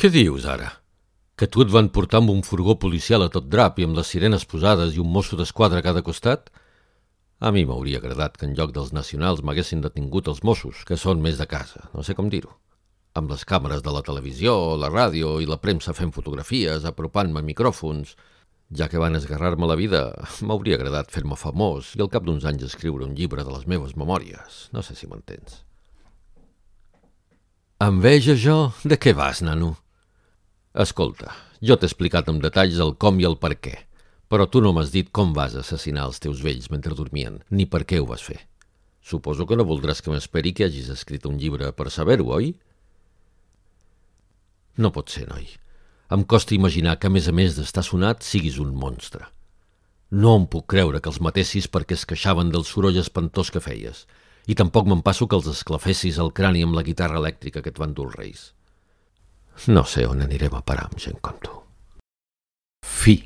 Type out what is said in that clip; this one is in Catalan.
Què dius, ara? Que tu et van portar amb un furgó policial a tot drap i amb les sirenes posades i un mosso d'esquadra a cada costat? A mi m'hauria agradat que en lloc dels nacionals m'haguessin detingut els Mossos, que són més de casa, no sé com dir-ho. Amb les càmeres de la televisió, la ràdio i la premsa fent fotografies, apropant-me micròfons... Ja que van esgarrar-me la vida, m'hauria agradat fer-me famós i al cap d'uns anys escriure un llibre de les meves memòries. No sé si m'entens. Enveja jo? De què vas, nano? Escolta, jo t'he explicat amb detalls el com i el per què, però tu no m'has dit com vas assassinar els teus vells mentre dormien, ni per què ho vas fer. Suposo que no voldràs que m'esperi que hagis escrit un llibre per saber-ho, oi? No pot ser, noi. Em costa imaginar que, a més a més d'estar sonat, siguis un monstre. No em puc creure que els matessis perquè es queixaven del soroll espantós que feies, i tampoc me'n passo que els esclafessis el crani amb la guitarra elèctrica que et van dur els reis. No sé on anirem a parar amb gent com tu. Fi.